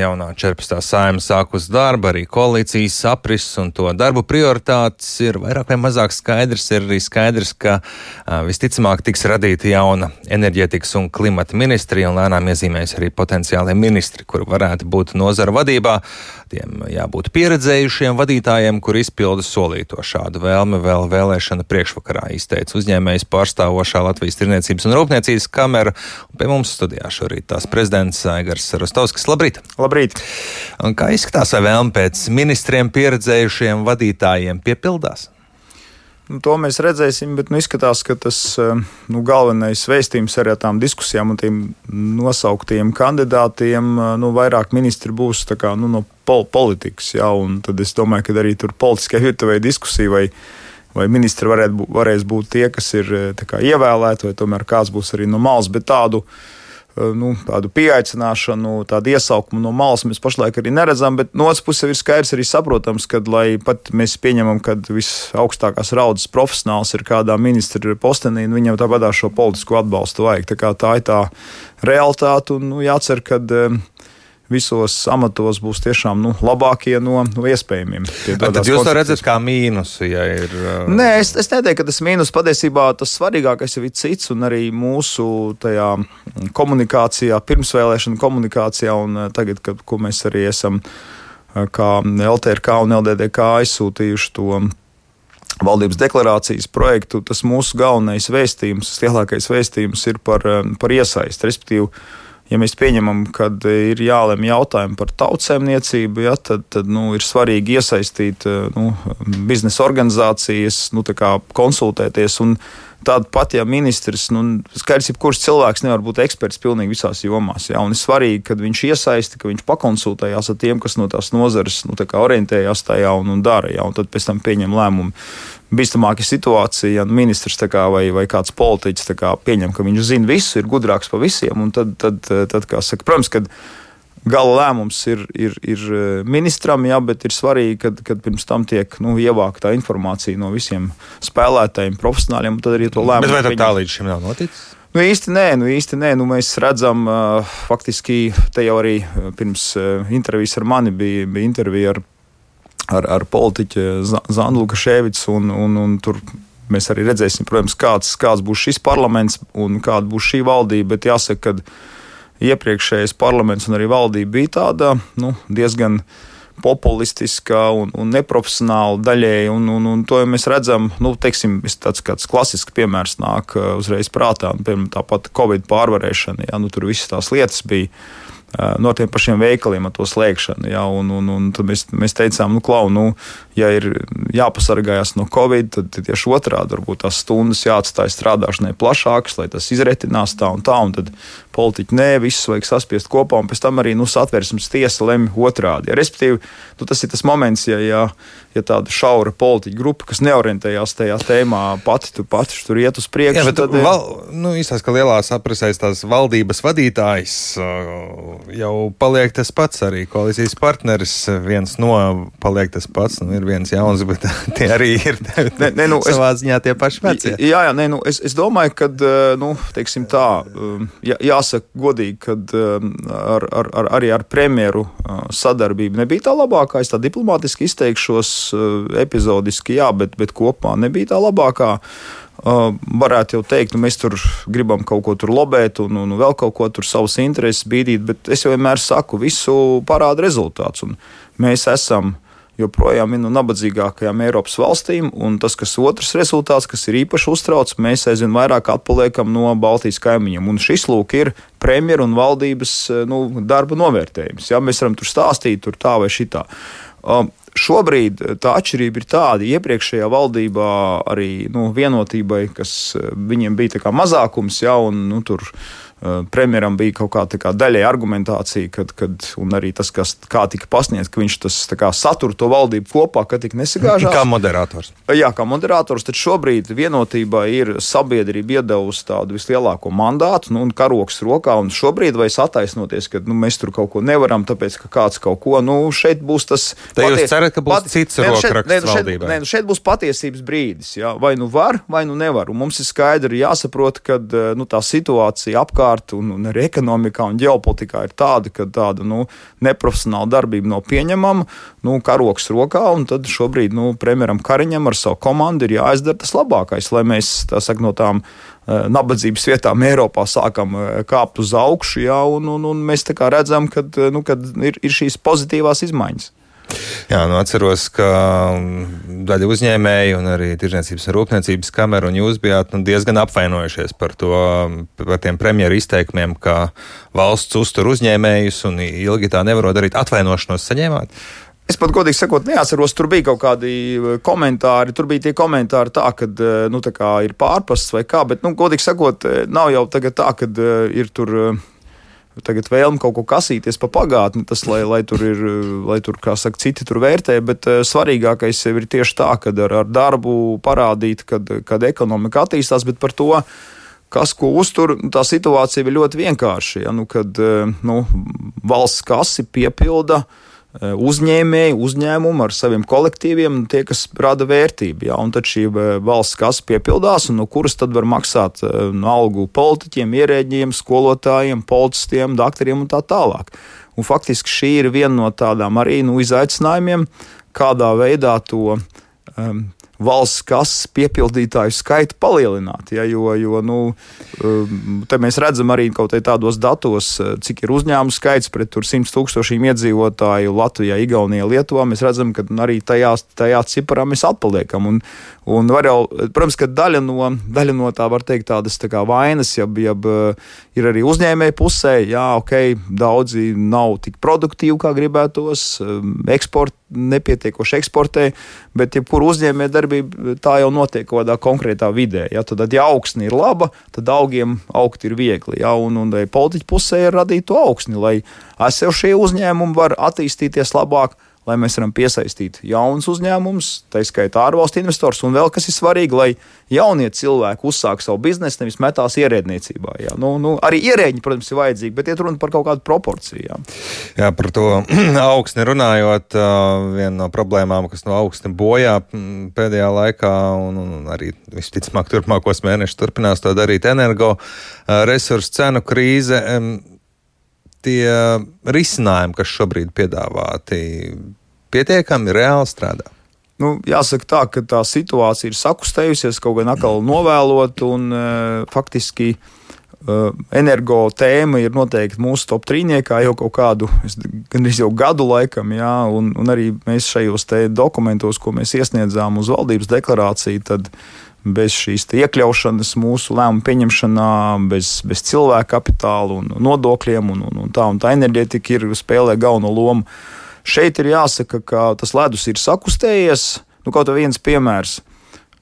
Jaunā 14. saima sākus darbu, arī koalīcijas aprises un to darbu prioritātes ir vairāk vai mazāk skaidrs. Ir arī skaidrs, ka visticamāk tiks radīta jauna enerģētikas un klimata ministrija un lēnām iezīmēs arī potenciālie ministri, kuri varētu būt nozara vadībā. Tiem jābūt pieredzējušiem vadītājiem, kur izpilda solīto šādu vēlmi vēl vēlēšana priekšvakarā izteica uzņēmējs pārstāvošā Latvijas Tirniecības un Rūpniecības kamera. Pie mums studijā šorīt tās prezidents Aigars Rostovskis. Labrīt! Labrīt! Un kā izskatās, vai vēlme pēc ministriem pieredzējušiem vadītājiem piepildās? Nu, to mēs redzēsim, bet nu, izskatās, ka tas eh, nu, galvenais vēstījums arī ar tām diskusijām un tiem nosauktiem kandidātiem, eh, nu, vairāk ministri būs kā, nu, no pol politikas. Ja, tad es domāju, ka arī tur politiskajā virtuvē diskusija vai, vai ministri varētu, varēs būt tie, kas ir eh, kā, ievēlēti, vai tomēr kāds būs arī no malas, bet tādu nu, tādu pieaicināšanu, tādu iesaukumu no malas mēs pašlaik arī neredzam. Bet no otras puses ir skaidrs, arī saprotams, ka, lai pat mēs pieņemam, ka visaugstākās raudas profesionāls ir kādā ministra postenī, nu, viņam tāpat šo politisko atbalstu vajag. Tā, tā ir tā realitāte un nu, jācer, ka. Visos amatos būs tiešām nu, labākie no, no iespējamiem. Tad jūs to redzat kā mīnusu, ja ir. Uh... Nē, es, es neteiktu, ka tas mīnus. Patiesībā tas svarīgākais ir cits, un arī mūsu tajā komunikācijā, pirmsvēlēšana komunikācijā, un uh, tagad, kad mēs arī esam uh, kā LTRK un LDDK aizsūtījuši to valdības deklarācijas projektu, tas mūsu galvenais vēstījums, tas lielākais vēstījums ir par, par iesaisti. Respektīvi, ja mēs pieņemam, ka ir jālemj jautājumi par tautsēmniecību, ja, tad, tad nu, ir svarīgi iesaistīt nu, biznesa organizācijas, nu, konsultēties. Un, Tāda pati, ja ministrs, nu, skaidrs, ka kurš cilvēks nevar būt eksperts pilnīgi visās jomās. Jā, un ir svarīgi, ka viņš iesaisti, ka viņš pakonsultējās ar tiem, kas no tās nozares nu, orientējās tajā un, un dara. Jā, un tad pēc tam pieņem lēmumu bīstamāka situācija, ja ministrs kā, vai, vai kāds politiķis kā, pieņem, ka viņš zina visu, ir gudrāks par visiem. Tad, tad, tad, tad saka, protams, kad gala lēmums ir, ir, ir ministram, jā, bet ir svarīgi, kad, kad pirms tam tiek nu, ievākta informācija no visiem spēlētājiem, profesionāļiem, tad arī to lēmumu. Bet vai tā līdz šim nav noticis? Nu, īsti nē, nu, īsti nē. Nu, mēs redzam, uh, faktiski te jau arī pirms uh, intervijas ar mani bija, bija intervija ar ar, ar politiķu Zanu Lukaševicu. Un, un, un tur mēs arī redzēsim, protams, kāds, kāds būs šis parlaments un kāda būs šī valdība. Bet jāsaka, ka iepriekšējais parlaments un arī valdība bija tāda nu, diezgan populistiska un, un neprofesionāla daļēji. Un, un, un to mēs redzam, nu, teiksim, tāds kāds klasisks piemērs nāk uh, uzreiz prātā. Piemēram, tāpat Covid pārvarēšana, ja nu, tur visas tās lietas bija no tiem pašiem veikaliem ar to slēgšanu. Ja, un, un, un tad mēs, mēs teicām, nu, klau, nu, ja ir jāpasargājas no covid, tad tieši otrādi varbūt tās stundas jāatstāj strādāšanai plašākas, lai tas izretinās tā un tā. Un tad politiķi nē, visus vajag saspiest kopā, un pēc tam arī nu, satversmes tiesa lemj otrādi. Ja, respektīvi, nu, tas ir tas moments, ja, ja, ja tāda šaura politiķa grupa, kas neorientējās tajā tēmā, pati tur, pati tur iet uz priekšu. Jā, bet tad, val, nu, izstāst, ka lielās apresēs tās valdības vadītājs jau paliek tas pats, arī koalīcijas partneris viens no paliek tas pats, nu, ir viens jauns, bet tie arī ir ne, ne, nu, savā ziņā tie paši veci. Jā, jā, nē, nu, es, es domāju, ka, nu, teiksim tā, jā, jā jāsaka godīgi, ka um, ar, ar, ar, arī ar premjeru uh, sadarbība nebija tā labākā. Es tā diplomātiski izteikšos, uh, epizodiski, jā, bet, bet kopumā nebija tā labākā. Varētu jau teikt, nu, mēs tur gribam kaut ko tur lobēt, un, un vēl kaut ko tur savas intereses bīdīt, bet es jau vienmēr saku, visu parāda rezultāts. Mēs esam joprojām viena no nabadzīgākajām Eiropas valstīm. Un tas, kas otrs rezultāts, kas ir īpaši uztrauc, mēs aizvien vairāk atpaliekam no Baltijas kaimiņiem. Un šis lūk ir premjeras un valdības nu, darba novērtējums. Ja? Mēs varam tur stāstīt, tur tā vai šitā. Um, Šobrīd eh, tā atšķirība ir tāda, ka iepriekšējā valdībā arī nu, vienotībai, kas eh, viņiem bija mazākums, ja, un nu, tur Eh, premjeram bija kaut kā, kā daļēja argumentācija, kad, kad arī tas, kas tika pasniegts, ka viņš tas kā, satur to valdību kopā, ka tik nesagāžās. Kā moderators. Jā, kā moderators, tad šobrīd vienotībā ir sabiedrība iedevusi tādu vislielāko mandātu, nu, un karoks rokā, un šobrīd vairs attaisnoties, ka nu, mēs tur kaut ko nevaram, tāpēc, ka kāds kaut ko, nu, šeit būs tas. Te paties... cerat, ka būs pat... cits rokraksts šeit, valdībai? Nē, nu, šeit būs patiesības brīdis, jā, vai nu var, vai nu nevar, un mums ir skaidri jāsaprot, ka nu, tā situācija apkārt un, un arī ekonomikā un ģeopolitikā ir tāda, ka tāda nu, neprofesionāla darbība nav pieņemama, nu, karoks rokā, un tad šobrīd nu, premjeram Kariņam ar savu komandu ir jāizdara tas labākais, lai mēs tā saka, no tām uh, nabadzības vietām Eiropā sākam uh, kāpt uz augšu, jā, un, un, un mēs redzam, ka nu, ir, ir šīs pozitīvās izmaiņas. Jā, nu atceros, ka daļa uzņēmēju un arī Tirzniecības un Rūpniecības kamera un jūs bijāt nu, diezgan apvainojušies par, to, par tiem premjeru izteikumiem, ka valsts uztur uzņēmējus un ilgi tā nevarot darīt. Atvainošanos saņēmāt? Es pat godīgi sakot, neatceros, tur bija kaut kādi komentāri. Tur bija tie komentāri, tā, ka nu, tā ir pārprasts vai kā, bet, nu, godīgi sakot, nav jau tā, ka ir tur tagad vēlme kaut ko kasīties pa pagātni, tas, lai, lai tur ir, lai tur, kā saka, citi tur vērtē, bet uh, svarīgākais ir tieši tā, ka ar, ar darbu parādīt, kad, kad ekonomika attīstās, bet par to, kas ko uztur, nu, tā situācija ir ļoti vienkārša. Ja? Nu, kad uh, nu, valsts kasi piepilda uh, Eh, uzņēmēji, uzņēmumi ar saviem kolektīviem, tie, kas rada vērtību. Ja? Un tad šī eh, valsts kasa piepildās, un no kuras tad var maksāt eh, no algu politiķiem, ierēģiem, skolotājiem, policistiem, doktoriem un tā tālāk. Un faktiski šī ir viena no tādām arī nu, izaicinājumiem, kādā veidā to um, valsts kases piepildītāju skaitu palielināt. Ja, jo, jo nu, um, te mēs redzam arī kaut kādos datos, uh, cik ir uzņēmumu skaits pret 100 tūkstošiem iedzīvotāju Latvijā, Igaunijā, Lietuvā. Mēs redzam, ka arī tajās, tajā ciparā mēs atpaliekam. Un, un jau, protams, ka daļa no, daļa no tā var teikt tādas tā kā vainas, ja, ja ir arī uzņēmēji pusē, jā, ok, daudzi nav tik produktīvi, kā gribētos, um, eksport, nepietiekoši eksportē, bet jebkura uzņēmēja darbība tā jau notiek kaut kādā konkrētā vidē. Ja, tad, ja augsne ir laba, tad augiem augt ir viegli. Ja, un, un politiķu pusē ir radīt to augsni, lai esošie uzņēmumi var attīstīties labāk lai mēs varam piesaistīt jaunus uzņēmumus, tā skaitā ārvalstu investors, un vēl kas ir svarīgi, lai jaunie cilvēki uzsāk savu biznesu, nevis metās ierēdniecībā. Jā. Nu, nu, arī ierēģi, protams, ir vajadzīgi, bet iet runa par kaut kādu proporciju. Jā, jā par to augstni runājot, viena no problēmām, kas no augstni bojā pēdējā laikā, un, un arī visticamāk turpmākos mēnešus turpinās to darīt energo resursu cenu krīze tie risinājumi, kas šobrīd piedāvāti, pietiekami reāli strādā? Nu, jāsaka tā, ka tā situācija ir sakustējusies, kaut gan atkal novēlot, un e, faktiski e, energo tēma ir noteikti mūsu top trīniekā jau kaut kādu, gandrīz jau gadu laikam, jā, un, un arī mēs šajos dokumentos, ko mēs iesniedzām uz valdības deklarāciju, tad bez šīs iekļaušanas mūsu lēmumu pieņemšanā, bez, bez cilvēka kapitāla un nodokļiem, un, un, un tā un tā enerģētika ir spēlē galveno lomu. Šeit ir jāsaka, ka tas ledus ir sakustējies. Nu, kaut viens piemērs.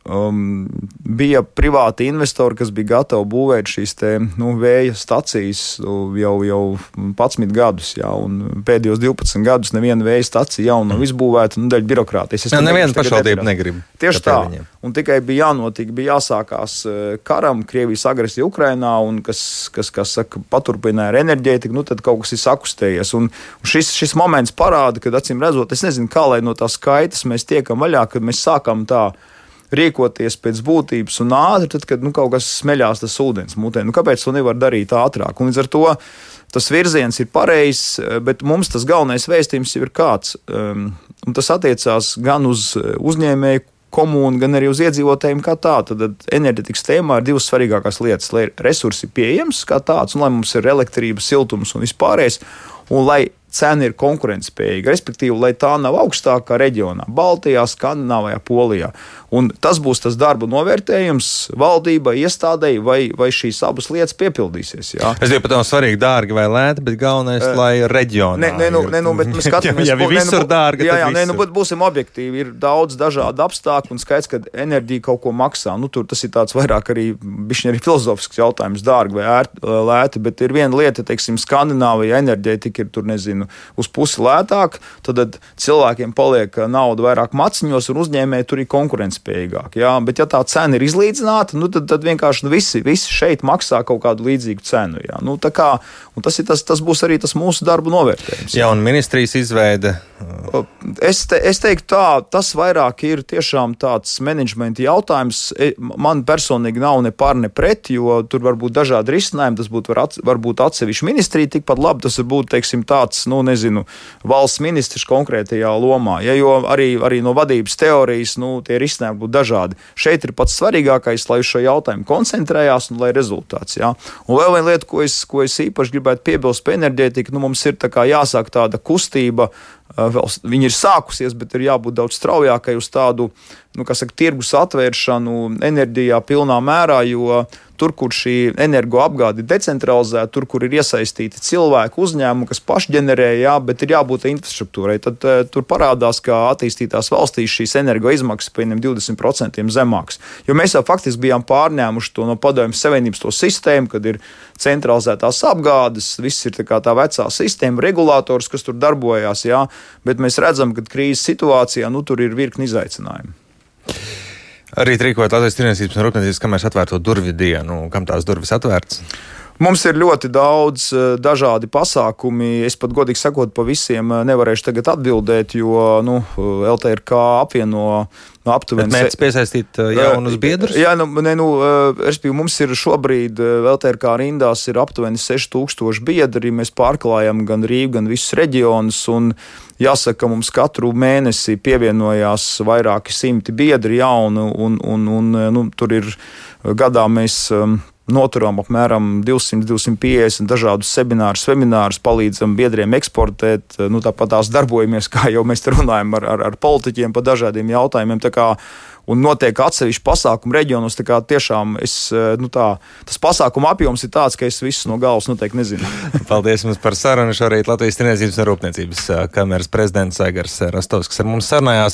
Um, bija privāti investori, kas bija gatavi būvēt šīs te, nu, vēja stacijas jau, jau 11 gadus. Jā, pēdējos 12 gadus neviena vēja stacija jau nav izbūvēta nu, dēļ birokrātijas. Es nevienu pašvaldību negribu. Tieši tā. Viņiem. Un tikai bija jānotiek, bija jāsākās eh, karam, Krievijas agresija Ukrainā, un kas, kas, kas saka, paturpināja ar enerģētiku, nu tad kaut kas ir sakustējies. Un, un šis, šis moments parāda, ka acīm redzot, es nezinu, kā lai no tās skaitas mēs tiekam vaļā, kad mēs sākam tā rīkoties pēc būtības un ātri, tad, kad nu, kaut kas smeļās tas ūdens mutē. Nu, kāpēc to nevar darīt ātrāk? Un līdz ar to tas virziens ir pareizs, bet mums tas galvenais vēstījums ir kāds. Um, tas attiecās gan uz uzņēmēju komunu, gan arī uz iedzīvotājiem kā tādu. Tad enerģetikas tēmā ir divas svarīgākās lietas, lai resursi ir pieejams kā tāds, un lai mums ir elektrība, siltums un vispārējais, un lai cena ir konkurētspējīga, respektīvi, lai tā nav augstākā reģionā, Baltijā, Skandināvijā, Polijā. Un tas būs tas darba novērtējums valdībai, iestādēji, vai, vai šīs abas lietas piepildīsies. Jā. Es domāju, pat nav svarīgi, dārgi vai lēti, bet galvenais, uh, lai reģionā. Nē, nē, nu, nē, nu, bet mēs skatāmies, ja, ja visur nu, dārgi. Jā, jā, nē, nu, bet būsim objektīvi. Ir daudz dažādu apstākļu un skaidrs, ka enerģija kaut ko maksā. Nu, tur tas ir tāds vairāk arī, arī filozofisks jautājums, dārgi vai ērt, lēti, bet ir viena lieta, teiksim, Skandināvija enerģētika ir tur, nezinu, uz pusi lētāk, tad cilvēkiem paliek nauda vairāk maciņos un uzņēmēji tur ir konkurētspējīgāk. Jā? Bet, ja tā cena ir izlīdzināta, nu, tad, tad vienkārši nu, visi, visi šeit maksā kaut kādu līdzīgu cenu. Jā? Nu, kā, tas, tas, tas būs arī tas mūsu darba novērtējums. Jā, un ministrijas izveide. Es, te, es teiktu, tā, tas vairāk ir tiešām tāds menedžmenta jautājums. E, man personīgi nav ne par, ne pret, jo tur var būt dažādi risinājumi. Tas būtu var, varbūt atsevišķi ministrija tikpat labi. Tas var būt teiksim, tāds, nu, nezinu, valsts ministrs konkrētajā lomā. Ja, jo arī, arī no vadības teorijas nu, tie risinājumi būtu dažādi. Šeit ir pats svarīgākais, lai uz šo jautājumu koncentrējās un lai rezultāts. Ja. Un vēl viena lieta, ko es, ko es īpaši gribētu piebilst par enerģētiku, nu, mums ir tā jāsāk tāda kustība vēl viņa ir sākusies, bet ir jābūt daudz straujākai uz tādu nu, saka, tirgus atvēršanu enerģijā pilnā mērā, jo tur, kur šī energoapgāde ir decentralizēta, tur, kur ir iesaistīti cilvēki, uzņēmumi, kas paši ģenerē, jā, bet ir jābūt infrastruktūrai, tad uh, tur parādās, ka attīstītās valstīs šīs energoizmaksas pieņem 20% zemākas. Jo mēs jau faktiski bijām pārņēmuši to no padomju savienības to sistēmu, kad ir centralizētās apgādes, viss ir tā, tā vecā sistēma, regulators, kas tur darbojās, jā, bet mēs redzam, ka krīzes situācijā nu, tur ir virkni izaicinājumu. Arī rīkojot Latvijas Tirniecības un Rūpniecības kameras atvērto durvju dienu, kam tās durvis atvērtas? Mums ir ļoti daudz eh, dažādi pasākumi. Es pat godīgi sakot, pa visiem eh, nevarēšu tagad atbildēt, jo nu, LTRK apvieno nu, aptuveni. Mērķis piesaistīt eh, jaunus biedrus? Jā, nu, ne, nu, respektīvi, mums ir šobrīd LTRK rindās ir aptuveni 6000 biedri. Mēs pārklājam gan Rīgu, gan visus reģionus. Jāsaka, mums katru mēnesi pievienojās vairāki simti biedri jaunu, un, un, un nu, tur ir gadā mēs noturam apmēram 200-250 dažādus seminārus, seminārus, palīdzam biedriem eksportēt. Nu, tāpat tās darbojamies, kā jau mēs runājam ar, ar, ar politiķiem par dažādiem jautājumiem. Tā kā, un notiek atsevišķi pasākumu reģionos. Tiešām es, nu tā, tas pasākumu apjoms ir tāds, ka es visus no galvas noteikti nezinu. Paldies jums par sarunu. Šorīt Latvijas Tirniecības un Rūpniecības kameras prezidents Aigars Rastovskis ar mums sarunājās.